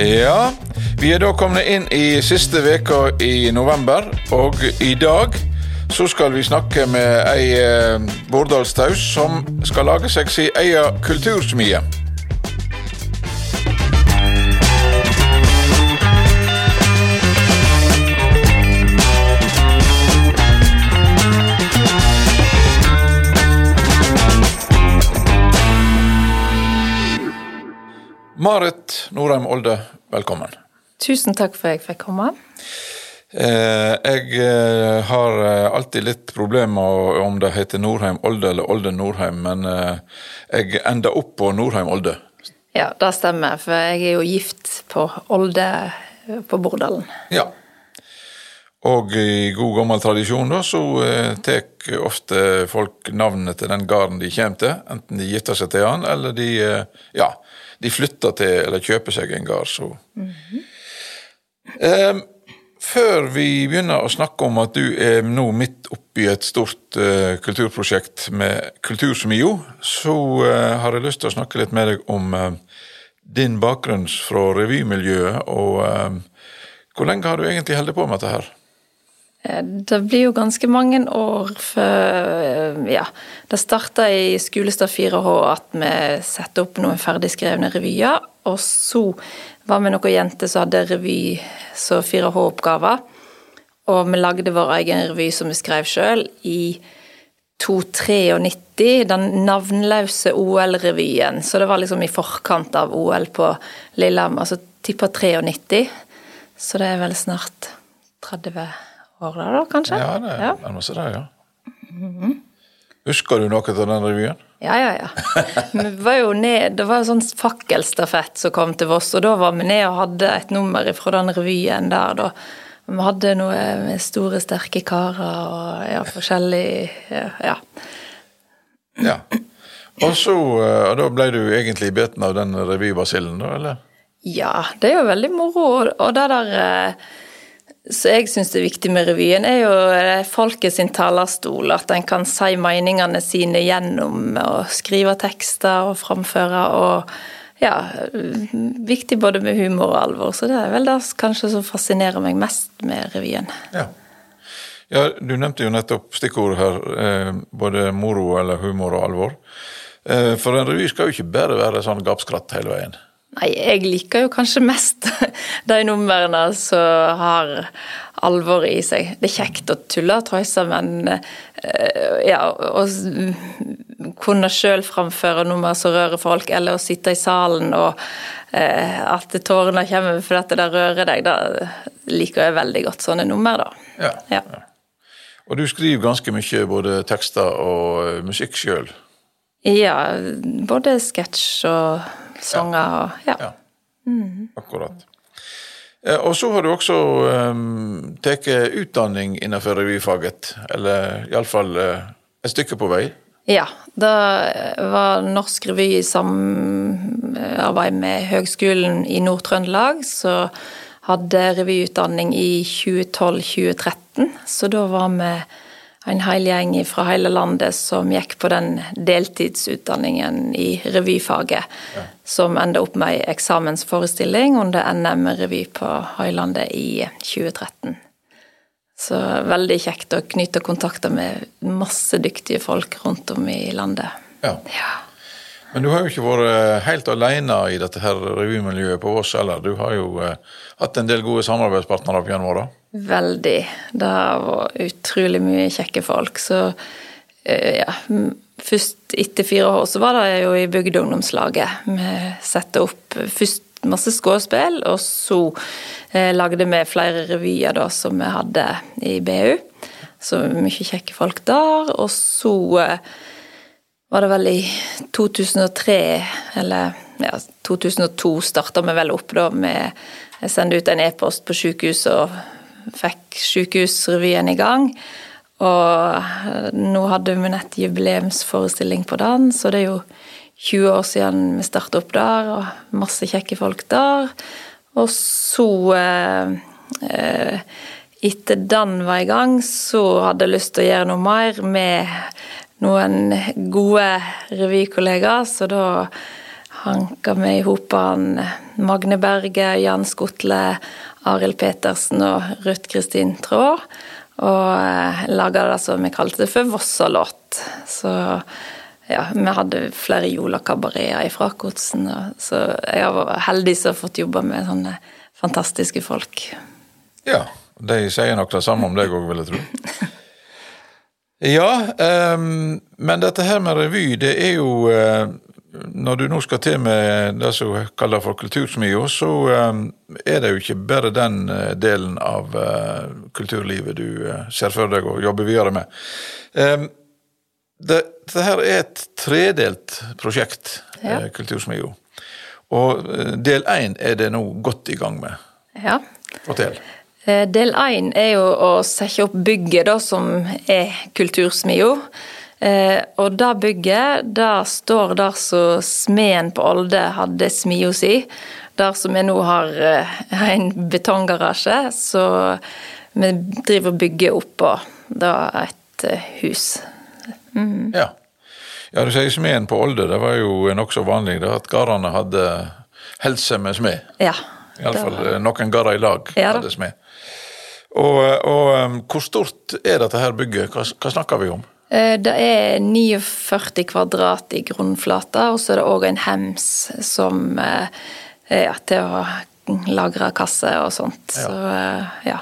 Ja, vi er da kommet inn i siste veka i november, og i dag så skal vi snakke med ei eh, bordalstaus som skal lage seg si egen kultursmie. Marit Norheim Olde, velkommen. Tusen takk for at jeg fikk komme. Eh, jeg eh, har eh, alltid litt problemer om det heter Norheim Olde eller Olde Norheim, men eh, jeg ender opp på Norheim Olde. Ja, det stemmer, for jeg er jo gift på Olde på Bordalen. Ja. Og i god gammel tradisjon da, så eh, tar ofte folk navnet til den gården de kommer til, enten de gifter seg til han, eller de, ja, de flytter til eller kjøper seg en gard. Så. um, før vi begynner å snakke om at du er nå midt oppi et stort uh, kulturprosjekt med Kultursmio, så uh, har jeg lyst til å snakke litt med deg om uh, din bakgrunn fra revymiljøet, og hvor lenge har du egentlig holdt på med dette her? Eh, Det blir jo ganske mange år før Ja, det starta i Skolestad 4H at vi satte opp noen ferdigskrevne revyer. Og så var vi noen jenter som hadde revy som 4H-oppgaver. Og vi lagde vår egen revy som vi skrev sjøl, i 293, den navnløse OL-revyen. Så det var liksom i forkant av OL på Lillehammer, Altså tippa 93. Så det er vel snart 30 år da, kanskje? Ja, det ja. nærmer seg det, ja. Husker du noe av den revyen? Ja, ja, ja. Vi var jo ned, det var en sånn fakkelstafett som kom til Voss, og da var vi ned og hadde et nummer fra den revyen der. da. Vi hadde noe med store, sterke karer og ja, forskjellig Ja. Ja. Og så, eh, og da ble du egentlig beten av den revybasillen, da, eller? Ja, det er jo veldig moro. og- Og det der Så jeg syns er viktig med revyen, er jo eh, folket sin talerstol. At en kan si meningene sine gjennom å skrive tekster og framføre. Og ja, viktig både med humor og alvor. Så det er vel det kanskje som fascinerer meg mest med revyen. Ja. ja. Du nevnte jo nettopp stikkordet her, eh, både moro eller humor og alvor. Eh, for en revy skal jo ikke bare være sånn gapskratt hele veien. Nei, jeg liker jo kanskje mest de numrene som har alvor i seg. Det er kjekt å tulle og tøyse, men eh, ja, å kunne sjøl framføre nummer som rører folk, eller å sitte i salen og eh, at tårene kommer fordi det rører deg, da liker jeg veldig godt sånne nummer, da. Ja. Ja. Og du skriver ganske mye både tekster og eh, musikk sjøl. ja både sketsj og sanger og ja. Ja. Akkurat. Eh, Og så har du også um, tatt utdanning innenfor revyfaget, eller iallfall uh, et stykke på vei. Ja, det var Norsk Revy i samarbeid med Høgskolen i Nord-Trøndelag, så hadde revyutdanning i 2012-2013. Så da var vi en hel gjeng fra hele landet som gikk på den deltidsutdanningen i revyfaget, som enda opp med ei eksamensforestilling under NM Revy på Høylandet i 2013. Så veldig kjekt å knytte kontakter med masse dyktige folk rundt om i landet. Ja. Ja. Men du har jo ikke vært helt alene i dette her revymiljøet på Voss heller. Du har jo eh, hatt en del gode samarbeidspartnere opp gjennom åra. Veldig. Det var utrolig mye kjekke folk. Så eh, ja Først etter fire år så var det jo i Bygdeungdomslaget. Vi satte opp først masse skuespill, og så eh, lagde vi flere revyer da som vi hadde i BU. Så mye kjekke folk der. Og så eh, var det vel i 2003, eller ja, 2002 starta vi vel opp da med Jeg sendte ut en e-post på sykehuset og fikk Sykehusrevyen i gang. Og nå hadde vi nett jubileumsforestilling på den, så det er jo 20 år siden vi starta opp der, og masse kjekke folk der. Og så eh, Etter den var i gang, så hadde jeg lyst til å gjøre noe mer med noen gode revykollegaer, så da hanka vi i hop Magne Berge, Jan Skutle, Arild Petersen og Ruth Kristin Traa. Og eh, laga det som vi kalte det for Vossalåt. Så ja, vi hadde flere jolakabareter i Frakotsen. så jeg vært heldig som har fått jobbe med sånne fantastiske folk. Ja, de sier nok det samme om deg òg, vil jeg tro. Ja, um, men dette her med revy, det er jo uh, Når du nå skal til med det som kalles for kultursmia, så um, er det jo ikke bare den uh, delen av uh, kulturlivet du ser for deg å jobbe videre med. Det, dette her er et tredelt prosjekt, ja. Kultursmia. Og del én er det nå godt i gang med. Ja. Fortell. Eh, del én er jo å sette opp bygget da, som er kultursmia. Eh, og det bygget det står der som smeden på Olde hadde smia si. Der som vi nå har eh, en betonggarasje, så vi driver og bygger oppå da et hus. Mm. Ja. ja, du sier smeden på Olde. Det var jo nokså vanlig da, at gårdene hadde helse med smed. Ja. Iallfall noen gårder i lag ja, hadde smed. Og, og hvor stort er dette her bygget? Hva, hva snakker vi om? Eh, det er 49 kvadrat i grunnflata, og så er det òg en hems som eh, ja, til å lagre kasser og sånt. Ja. Så, eh, ja.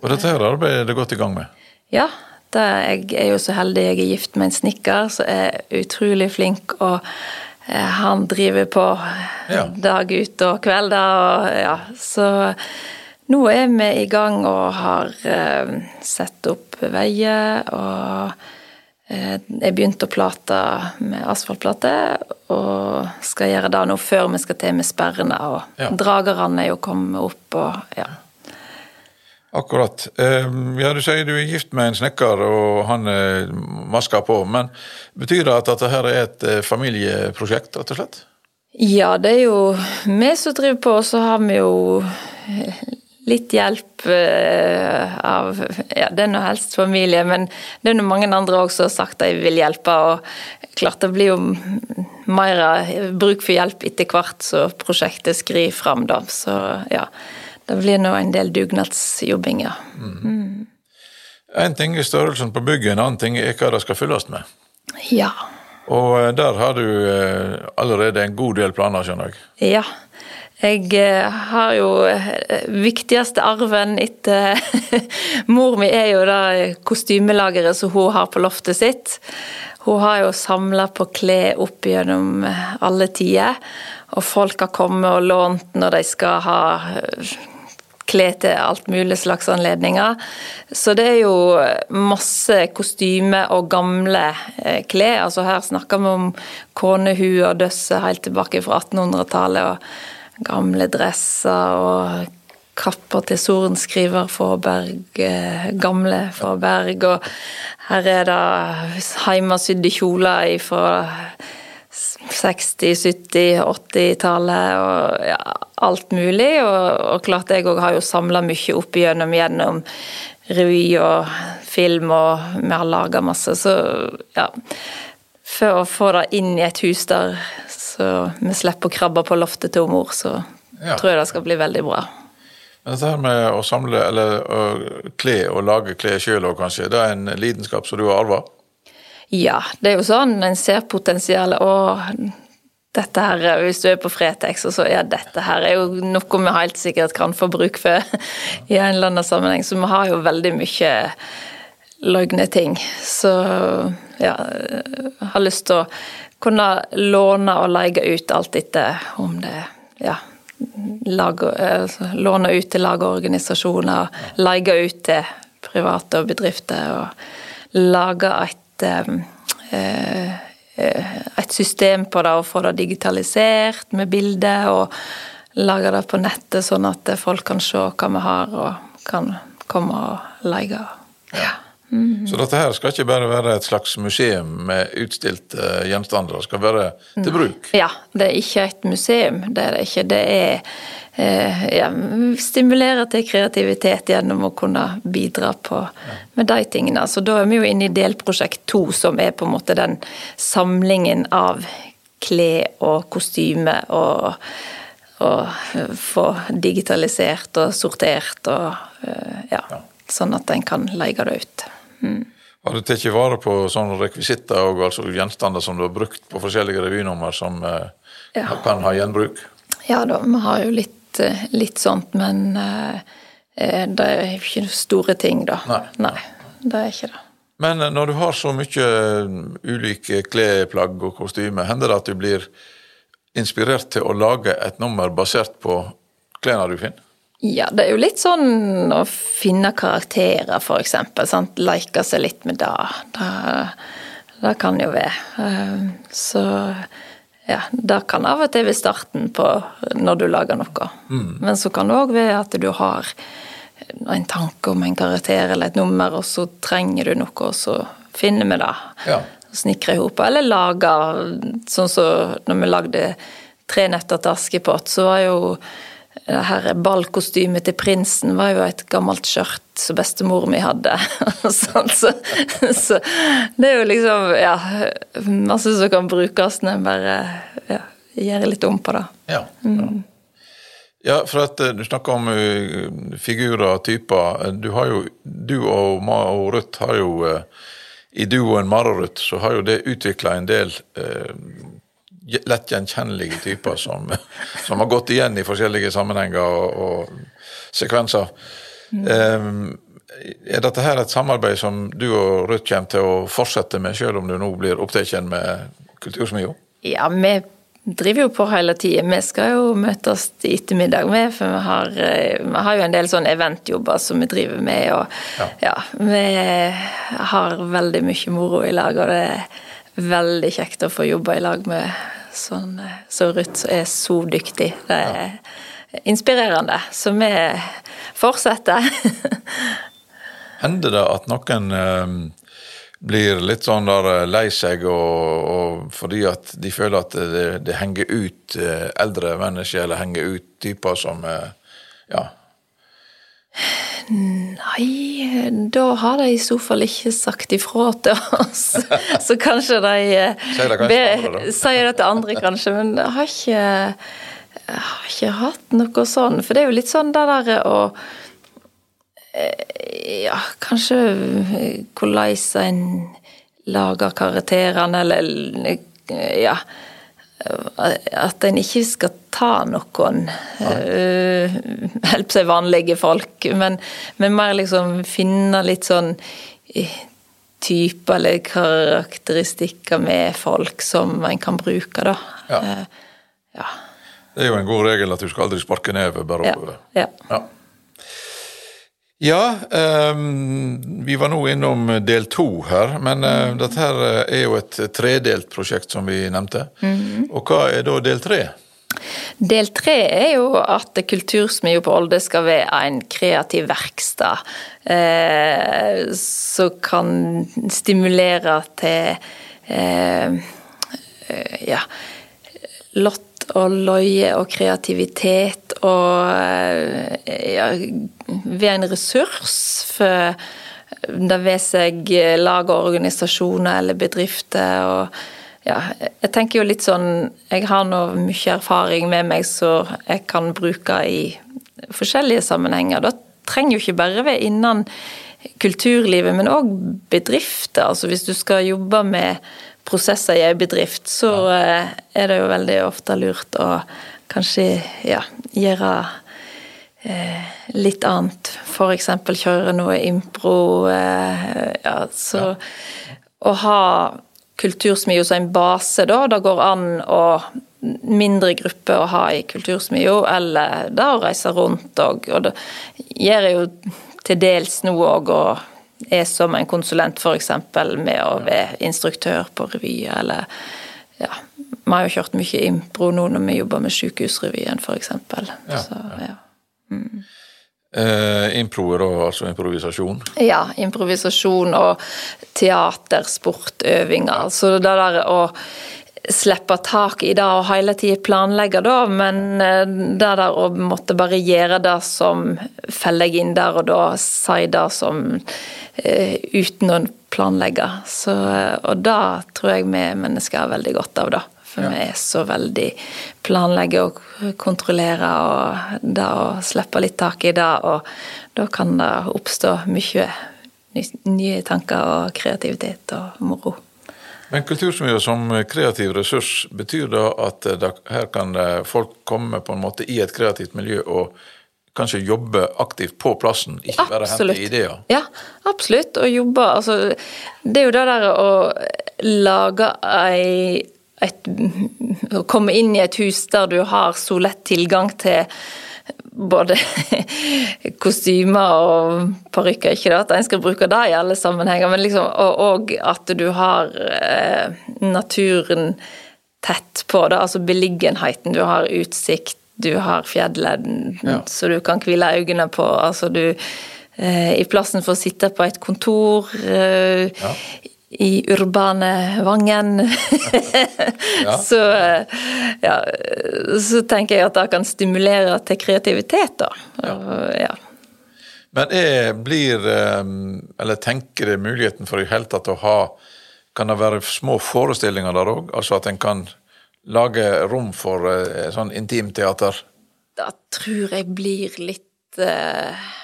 Og dette her arbeidet er det godt i gang med? Ja. Det, jeg er jo så heldig jeg er gift med en snekker som er utrolig flink. og han driver på ja. dag ut og kvelder. Og, ja, så nå er vi i gang og har eh, satt opp veier og eh, jeg begynte å plate med asfaltplate, og skal gjøre det nå før vi skal til med sperrene. Og ja. dragerne er jo kommet opp og ja. Akkurat. Ehm, ja, Du sier du er gift med en snekker, og han masker på. Men betyr det at dette her er et eh, familieprosjekt, rett og slett? Ja, det er jo vi som driver på, og så har vi jo litt hjelp uh, av ja, Det er nå helst familie, men det er nå mange andre også som har sagt de vil hjelpe. Og klart det blir jo mer bruk for hjelp etter hvert så prosjektet skrir fram, da. Så ja. Det blir nå en del dugnadsjobbing, ja. Mm. Mm. En ting er størrelsen på bygget, en annen ting er hva det skal fylles med. Ja. Og eh, der har du eh, allerede en god del planer, skjønner jeg? Ja. Jeg eh, har jo eh, viktigste arven etter Mor mi er jo det kostymelageret som hun har på loftet sitt. Hun har jo samla på klær opp gjennom eh, alle tider. Og folk har kommet og lånt når de skal ha klær til alt mulig slags anledninger. Så det er jo masse kostyme og gamle klær. Altså her snakker vi om konehue og døsse helt tilbake fra 1800-tallet. og gamle dresser og kapper til sorenskriver Fåberg, eh, gamle Fåberg. Og her er det heimasydde kjoler fra 60-, 70-, 80-tallet og ja, alt mulig. Og, og klart jeg òg har jo samla mye opp igjennom gjennom revy og film, og vi har laga masse, så ja. For å få det inn i et hus der så vi slipper å krabbe på loftet til mor, så ja. tror jeg det skal bli veldig bra. Men dette her med å samle, eller å kle og lage klær sjøl òg, kanskje, det er en lidenskap som du har arva? Ja, det er jo sånn. En ser potensialet. Og dette her, hvis du er på Fretex, og så ja, dette her er jo noe vi helt sikkert kan få bruk for i en eller annen sammenheng. Så vi har jo veldig mye løgne ting. Så ja, jeg har lyst til å kunne låne og leie ut alt etter om det ja, lag, altså, låne ut til lag og organisasjoner, leie ut til private og bedrifter. Og lage et, eh, et system på det og få det digitalisert med bilder. Og lage det på nettet, sånn at folk kan se hva vi har og kan komme og leie. Ja. Mm. Så dette her skal ikke bare være et slags museum med utstilte uh, gjenstander, det skal være til bruk? Ja, det er ikke et museum, det er det ikke. Det er uh, ja, stimulere til kreativitet gjennom å kunne bidra på, med de tingene. Så da er vi jo inne i delprosjekt to, som er på en måte den samlingen av klær og kostyme og å få digitalisert og sortert og ja, sånn at en kan leie det ut. Mm. Har du tatt vare på sånne rekvisitter og altså gjenstander som du har brukt på forskjellige revynummer som eh, ja. kan ha gjenbruk? Ja da, vi har jo litt, litt sånt, men eh, det er ikke store ting, da. Nei. Nei. Det er ikke det. Men når du har så mye ulike klesplagg og kostymer, hender det at du blir inspirert til å lage et nummer basert på klærne du finner? Ja, det er jo litt sånn å finne karakterer. Sant? Leke seg litt med det. det. Kan jo være. Eh, så ja, det kan av og til være starten på når du lager noe. Mm. Men så kan det òg være at du har en tanke om en karakter eller et nummer, og så trenger du noe, og så finner vi det. Ja snekre i hop. Eller lage Sånn som så når vi lagde Tre netter til Askepott, så var jo det her ballkostymet til prinsen var jo et gammelt skjørt som bestemor mi hadde. sånn, så, så, det er jo liksom ja, masse som kan brukes når en bare ja, gjør litt om på det. Ja, ja. ja for at eh, du snakker om uh, figurer og typer. Du, har jo, du og Ma og Ruth har jo uh, i duoen Mararut så har jo det utvikla en del eh, lett gjenkjennelige typer som, som, har gått igjen i forskjellige sammenhenger og, og sekvenser. Mm. Um, er dette her et samarbeid som du og Ruth kommer til å fortsette med, selv om du nå blir opptatt med Kultursmia? Ja, vi driver jo på hele tida. Vi skal jo møtes i ettermiddag med, for vi har, eh, vi har, jo en del sånne eventjobber som vi driver med. Og ja. ja. vi har veldig mye moro i lag, og det veldig kjekt å få jobbe i lag med sånn så Ruth som er så dyktig. Det er inspirerende. Så vi fortsetter. Hender det at noen eh, blir litt sånn der eh, lei seg og, og fordi at de føler at det, det, henger ut eh, eldre mennesker, eller henger ut typer som Ja. Nei, da har de i så fall ikke sagt ifra til oss. Så kanskje de Sier det kanskje be, andre. Sier det til andre, kanskje. Men jeg har ikke, jeg har ikke hatt noe sånn. For det er jo litt sånn det derre å ja, kanskje hvordan en lager karakterene, eller ja At en ikke skal ta noen uh, Hjelpe seg vanlige folk, men, men, mer liksom finne litt sånn typer eller karakteristikker med folk som en kan bruke, da. Ja. Uh, ja. Det er jo en god regel at du skal aldri sparke nevet bare oppover. Ja. ja. Ja, um, vi var nå innom del to her, men uh, dette her eh, er jo et tredelt prosjekt, som vi nevnte. Mm -hmm. Og hva er da del tre? Del tre er jo at Kultursmia på Olde skal være en kreativ verksted eh, som kan stimulere til eh, ja, lott og løye og kreativitet og ja, være en ressurs for det ved seg lag og organisasjoner eller bedrifter. og ja, jeg tenker jo litt sånn Jeg har nå mye erfaring med meg som jeg kan bruke i forskjellige sammenhenger. Da trenger jo ikke bare være innen kulturlivet, men òg bedrifter. Altså hvis du skal jobbe med prosesser i ei bedrift, så. Eh, er det jo veldig ofte lurt å kanskje ja, gjøre eh, litt annet. F.eks. kjøre noe impro. Eh, ja, så ja. å ha Kultursmio som en base, da, det går an å mindre grupper å ha i Kultursmio, eller da å reise rundt òg. Og det gjør jeg jo til dels nå òg, og er som en konsulent f.eks. med å være instruktør på revyer, eller ja. Vi har jo kjørt mye impro nå når vi jobber med Sykehusrevyen, f.eks. Ja, Så, ja. Mm. Uh, impro da altså improvisasjon? Ja, improvisasjon og teatersportøvinger. Så det der å slippe tak i det og hele tida planlegge, da, men eh, det der å måtte bare gjøre det som faller inn der og da, si det som uh, uten å planlegge. Så, og det tror jeg vi mennesker har veldig godt av, da. For vi er så veldig planlegge og kontrollere og det å slippe litt tak i det, og da kan det oppstå mye nye tanker og kreativitet og moro. Men kultursmia som kreativ ressurs, betyr det at det, her kan folk komme på en måte i et kreativt miljø og kanskje jobbe aktivt på plassen, ikke bare hente ideer? Ja, absolutt. Og jobbe Altså, det er jo det der å lage ei et, Å komme inn i et hus der du har så lett tilgang til både kostymer og parykker. Ikke at en skal bruke det i alle sammenhenger, men liksom, og, og at du har eh, naturen tett på. det, Altså beliggenheten. Du har utsikt, du har fjellet ja. så du kan hvile øynene på. altså du eh, I plassen for å sitte på et kontor eh, ja i urbane Vangen. ja. så, ja, så tenker jeg at det kan stimulere til kreativitet, da. Ja. Men er, blir Eller tenker det muligheten for i hele tatt å ha Kan det være små forestillinger der òg? Altså at en kan lage rom for eh, sånn intimteater? Da tror jeg blir litt uh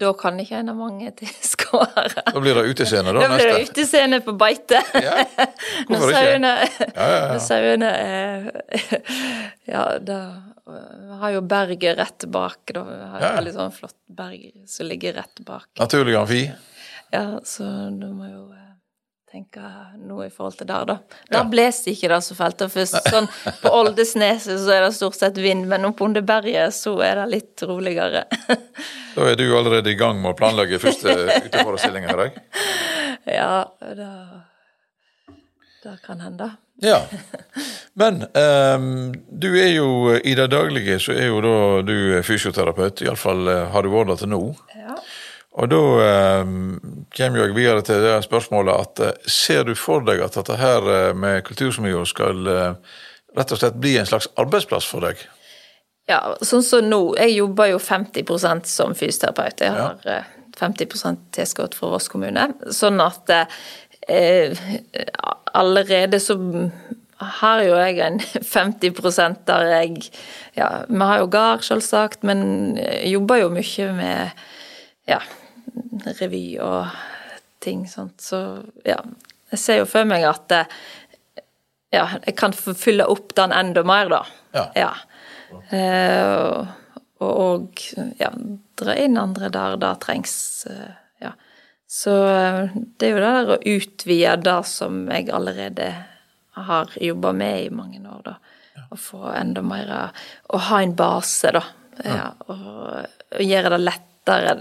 da kan ikke en av mange tilskuere. Da blir det utescene, da? Da blir det utescene på beite. Ja. Hvorfor ikke? Ja, ja, ja. sauene Ja, da Vi har jo berget rett bak. Da. Vi har jo et veldig sånn flott berg som ligger rett bak. Naturlig amfi? Ja, så du må jo eh, tenke noe i forhold til der, da. Der ja. blåser ikke det så fælt. sånn, på Oldesneset så er det stort sett vind, men oppe under berget så er det litt roligere. da er du allerede i gang med å planlegge første uteforestilling her, jeg? Ja, det, det kan hende. Ja. Men um, du er jo i det daglige så er jo da du fysioterapeut, iallfall eh, har du vært det til nå. Ja. Og da eh, kommer jeg videre til det spørsmålet at eh, ser du for deg at dette her eh, med kultursmia skal eh, rett og slett bli en slags arbeidsplass for deg? Ja, sånn som nå. Jeg jobber jo 50% som fysioterapeut. Jeg har ja. 50 eh, tilskudd fra Voss kommune. Sånn at eh, allerede så har jo jeg en 50% der jeg Ja, vi har jo gard, selvsagt, men jobber jo mye med ja, revy og ting sånt. Så ja, jeg ser jo for meg at ja, jeg kan fylle opp den enda mer, da. Ja. ja. Uh, og ja, dra inn andre der det trengs. Uh, ja. Så uh, det er jo det der å utvide det som jeg allerede har jobba med i mange år, da. Å få enda mer Å ha en base, da. Ja, og, og gjøre det lettere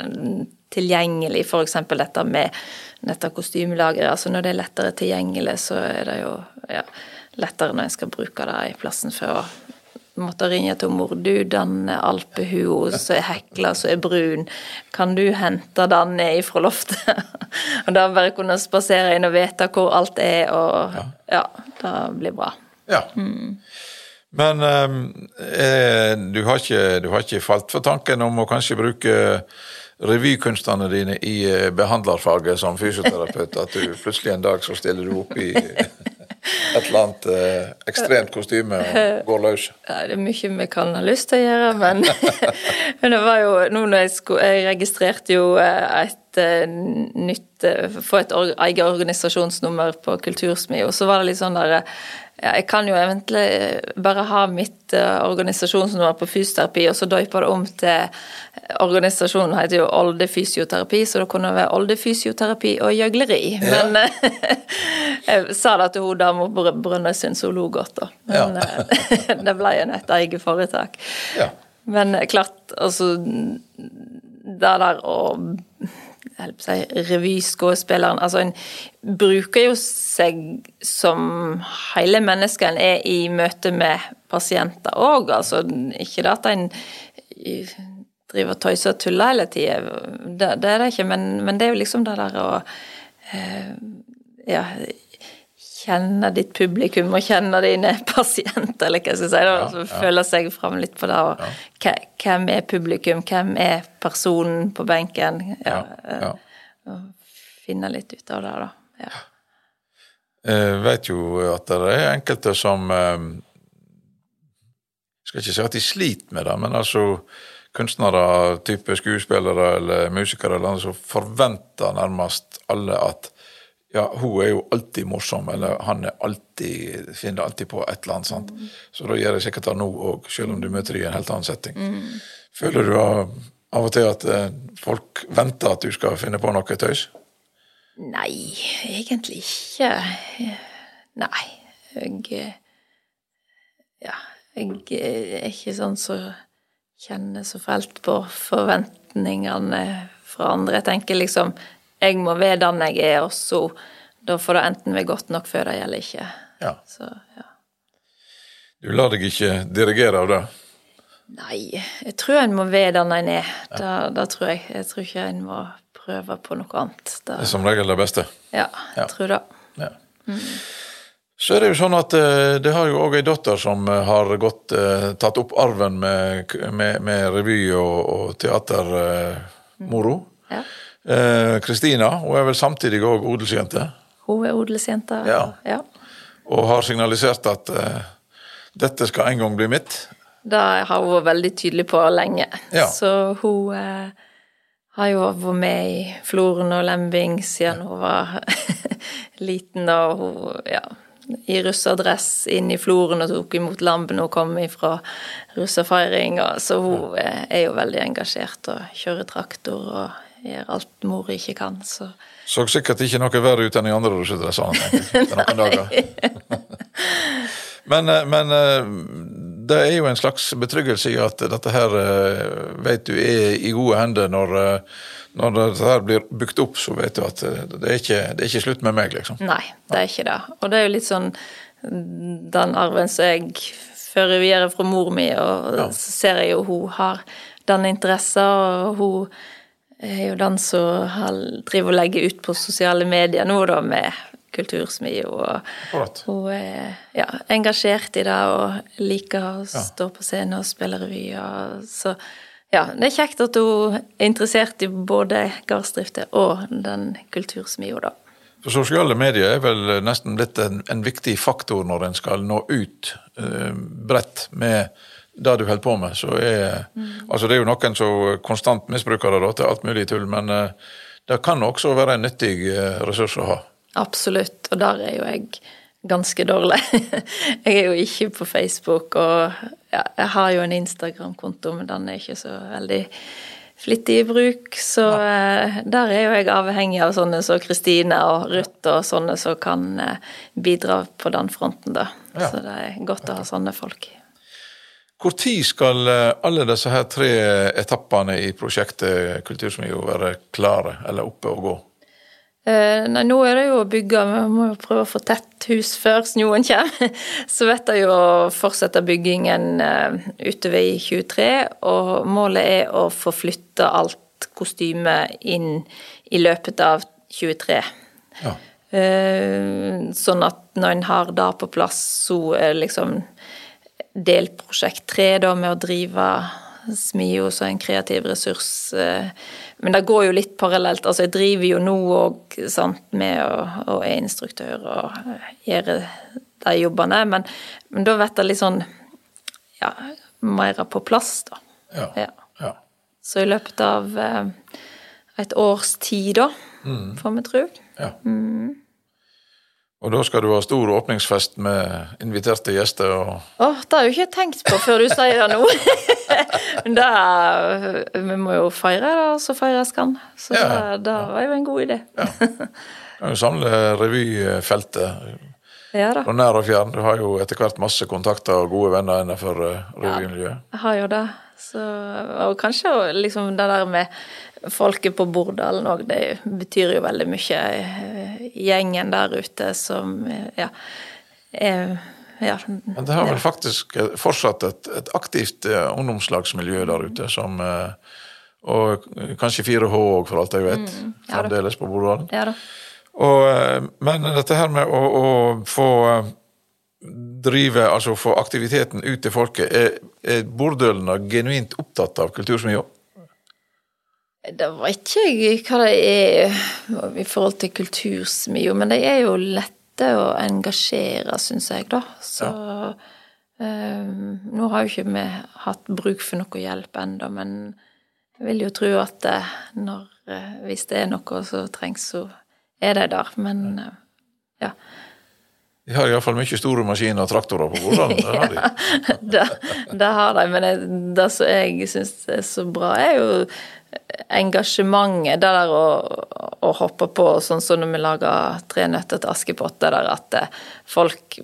tilgjengelig, f.eks. dette med dette kostymelageret. Altså når det er lettere tilgjengelig, så er det jo ja, lettere når en skal bruke det i plassen for å måtte ringe til mor. Du, den alpehua som er hekla, som er brun, kan du hente den ned fra loftet? og da bare kunne spasere inn og vite hvor alt er, og ja, ja det blir bra. Ja. Mm. Men um, eh, du, har ikke, du, har ikke, falt for tanken om å kanskje bruke revykunstene dine i eh, behandlerfaget som fysioterapeut, at du plutselig en dag så stiller du opp i et eller annet eh, ekstremt kostyme og går løs? Ja, det er mye vi kan ha lyst til å gjøre, men, men det var jo nå når jeg, skulle, jeg registrerte jo eh, et eh, nytt Få et eget organisasjonsnummer på Kultursmi, og så var det litt sånn der jeg kan jo eventuelt bare ha mitt uh, organisasjonsnummer på fysioterapi, og så døype det om til Organisasjonen heter jo Olde fysioterapi, så det kunne være Olde fysioterapi og gjøgleri. Ja. Men jeg sa det til hun dama på Brønnøysund, hun lo godt, da. Men ja. Eh, det ble jo et eget foretak. Ja. Men klart, altså Det der å si, revyskuespilleren Altså, en bruker jo seg som hele mennesket en er i møte med pasienter òg. Altså, ikke det at en driver og tøyser og tuller hele tida, det, det, er det ikke, men, men, det er jo liksom det der å eh, ja, kjenne ditt publikum og kjenne dine pasienter, eller hva jeg skal si. Da, ja, ja. Føle seg fram litt på det. Og, ja. Hvem er publikum, hvem er personen på benken? Ja, ja. Eh, finne litt ut av det, da. Ja. Jeg vet jo at det er enkelte som eh, Jeg skal ikke si at de sliter med det, men altså kunstnere, type skuespillere eller musikere eller andre, som forventer nærmest alle at ja, hun er jo alltid morsom, eller han er alltid, finner alltid på et eller annet. sant? Så da gjør jeg sikkert det nå òg, selv om du møter dem i en helt annen setting. Føler du av, og til at eh, folk venter at du skal finne på noe tøys? Nei, egentlig ikke. Nei. Jeg Ja, jeg er ikke sånn som kjenner så fælt på forventningene fra andre. Jeg tenker liksom jeg må være den jeg er, og så da får det enten være godt nok før det gjelder ikke. Ja. Så, ja. Du lar deg ikke dirigere av det? Nei, jeg tror en må være den en er. Ja. Da, da, tror jeg. Jeg tror ikke en må prøve på noe annet. Det, Det er som regel det beste. ja, jeg tror det. Ja. Så er det jo sånn at eh, det har jo òg ei datter som eh, har gått, eh, tatt opp arven med, med, med revy og, og teatermoro. Ja. Eh, Kristina hun er vel samtidig òg odelsjente, Hun er odelsjente. Ja. ja. og har signalisert at eh, dette skal en gang bli mitt. Det har hun vært veldig tydelig på lenge. Ja. Så hun eh, har jo vært med i Floren og Lembing siden hun var liten, og hun ja, i russerdress inn i Floren og tok imot lampen hun kom fra russerfeiring. Så hun eh, er jo veldig engasjert og kjører traktor og gjør alt mor ikke kan. Så Så sikkert ikke noe verre ut enn i andre russedressene, noen dager. Men, eh, men eh, det er jo en slags betryggelse i at dette her eh, vet du er i gode hender når, når dette her blir bygd opp, så vet du at det er ikke, det er ikke slutt med meg, liksom. Nei, det er ikke det. Og det er jo litt sånn den arven som jeg fører videre fra mor mi, og Ja. så ser jeg jo hun har den interessen, og hun er jo den som driver og legger ut på sosiale medier nå, da, med kultursmi, og hun er ja, engasjert i det og liker å stå på scenen og spille revy. Så ja, det er kjekt at hun er interessert i både gardsdrifter og den kultursmia, da. Sosiale medier er vel nesten blitt en, en viktig faktor når en skal nå ut eh, bredt med det du holder på med. Så er, altså det er jo noen som konstant misbruker det til alt mulig tull, men eh, det kan også være en nyttig eh, ressurs å ha. Absolutt, og der er jo jeg ganske dårlig. jeg er jo ikke på Facebook, og jeg har jo en Instagram-konto, men den er ikke så veldig flittig i bruk. Så ja. der er jo jeg avhengig av sånne som Kristine og Ruth og sånne som kan eh, bidra på den fronten, da. Ja. Så det er godt å ha sånne folk. Tid skal eh, alle disse her tre etappene i prosjektet Kultursmio være klare eller oppe og gå? Eh, nei, nå er det jo å bygge, vi må jo prøve å få tett hus før snøen kommer. Så vet jeg jo å fortsette byggingen eh, utover i 23, og målet er å få flytta alt kostyme inn i løpet av 23. Ja. Eh, sånn at når en har det på plass, så er liksom delprosjekt tre da med å drive SMIO som en kreativ ressurs. eh, Men det går jo litt parallelt. Altså jeg driver jo nå òg med å, er instruktør og gjør de jobbene, men, men da blir det litt sånn ja, mer på plass, da. Ja. Ja. ja. Så i løpet av eh, et års tid, da, får vi tro. ja. Og da skal du ha stor åpningsfest med inviterte gjester og Åh, det har jeg jo ikke tenkt på før du sier det nå. Men det Vi må jo feire det, så feires kan. Så Ja. det, det var jo en god idé. kan jo samle revyfeltet Ja da, og nær og fjern. Du har jo etter hvert masse kontakter og gode venner innenfor eh, revymiljøet. jeg har jo det. Så, og kanskje liksom det der med folket på Bordalen òg, det betyr jo veldig mye. Gjengen der ute som ja, er ja, Men det har vel faktisk eh, fortsatt et, et aktivt eh, ungdomslagsmiljø der ute som eh, Og kanskje 4H òg, for alt jeg vet. Mm, ja. Fremdeles på Bordalen. ja eh, men dette her med å, å få eh, drive, altså få aktiviteten ut til folket, er, er bordølene genuint opptatt av kultursmia? Det vet ikke jeg hva det er i forhold til kultursmio, men de er jo lett å engasjere, syns jeg, da. Så eh, Nå har jo ikke vi hatt bruk for noe hjelp ennå, men jeg vil jo tro at eh, når, eh, hvis det er noe som trengs, så er de der. Men eh, ja. De har iallfall mye store maskiner og traktorer på bordene. Det har de. det, det har de, men det, det som jeg syns er så bra, er jo engasjementet. Det der å, å hoppe på, sånn som når vi lager Tre nøtter til Askepott, det der at eh, folk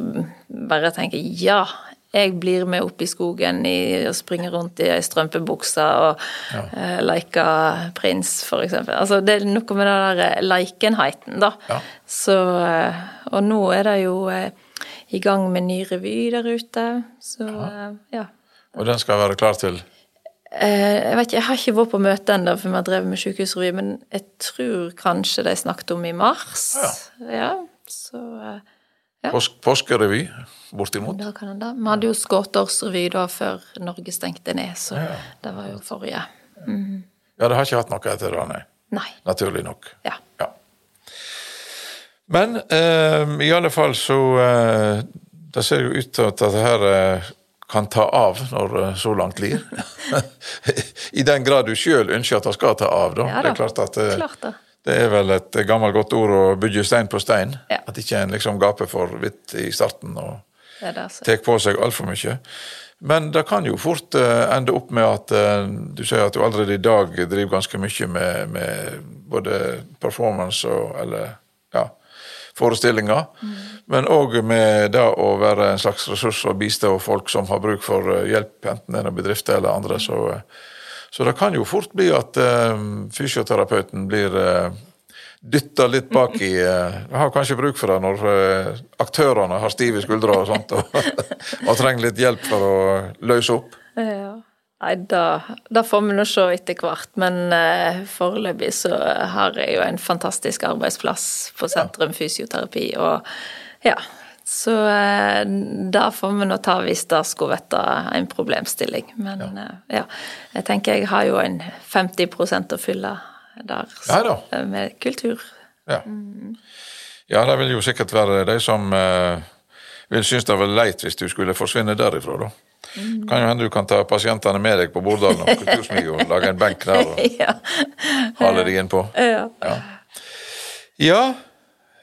bare tenker ja. Jeg blir med opp i skogen i, og springer rundt i ei strømpebukse og ja. uh, leker prins, for eksempel. Altså, det er noe med den der leikenheten, da. Ja. Så uh, Og nå er det jo uh, i gang med ny revy der ute, så ja. Og den skal være klar til? Jeg vet ikke, jeg har ikke vært på møte ennå, for vi har drevet med sykehusrevy, men jeg tror kanskje de snakket om i mars. Ja. ja så ja. Påsk, påskerevy, bortimot. Da kan da. Vi hadde jo skåtårsrevy da før Norge stengte ned, så ja. det var jo forrige. Mm. Ja, det har ikke hatt noe etter det, nei. nei. Naturlig nok. Ja. ja. Men eh, i alle fall så eh, Det ser jo ut til at dette her eh, kan ta av når eh, så langt lir. I den grad du sjøl ønsker at det skal ta av, da. Ja, da. Det er klart at eh, klart det. Det er vel et gammelt godt ord å bygge stein på stein. Ja. At ikke en liksom gaper for vidt i starten og tar på seg altfor mye. Men det kan jo fort ende opp med at du sier at du allerede i dag driver ganske mye med, med både performance og eller, forestillinger. Mm. Men òg med det å være en slags ressurs og bistå folk som har bruk for uh, hjelp, enten det er bedrifter eller andre. så så det kan jo fort bli at uh, fysioterapeuten blir uh, dytta litt bak i uh, Har kanskje bruk for det når uh, aktørene har stive skuldre og sånt, og, og, trenger litt hjelp for å løse opp. Ja. Nei, da, får vi nå se etter hvert. Men uh, foreløpig så har jeg jo en fantastisk arbeidsplass på Sentrum Fysioterapi, og ja, så eh, da får vi nå ta hvis det skulle bli en problemstilling. Men ja. Eh, ja. jeg tenker jeg har jo en 50 å fylle der ja, med kultur. Ja. Mm. ja, det vil jo sikkert være de som uh, vil synes det var leit hvis du skulle forsvinne derifra, da. Mm. Kan jo hende du kan ta pasientene med deg på Bordalen og Kultursmiget og lage en benk der og ja. hale deg innpå. Ja. ja. ja.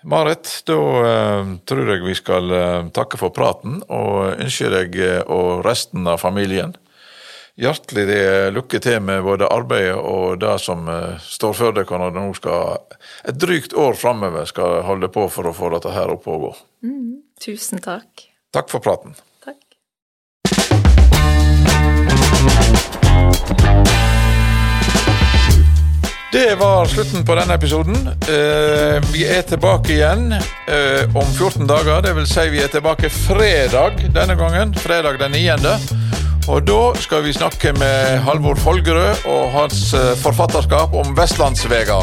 Marit, da uh, tror jeg vi skal uh, takke for praten og ønske deg uh, og resten av familien hjertelig lykke til med både arbeidet og det som står for dere når det nå skal et drygt år framover skal holde på for å få dette her opp og gå. Mm, tusen takk. Takk for praten. Det var slutten på denne episoden. Uh, vi er tilbake igjen uh, om 14 dager. Det vil si vi er tilbake fredag denne gangen. Fredag den 9. Og da skal vi snakke med Halvor Folgerød og hans uh, forfatterskap om Vestlandsvega.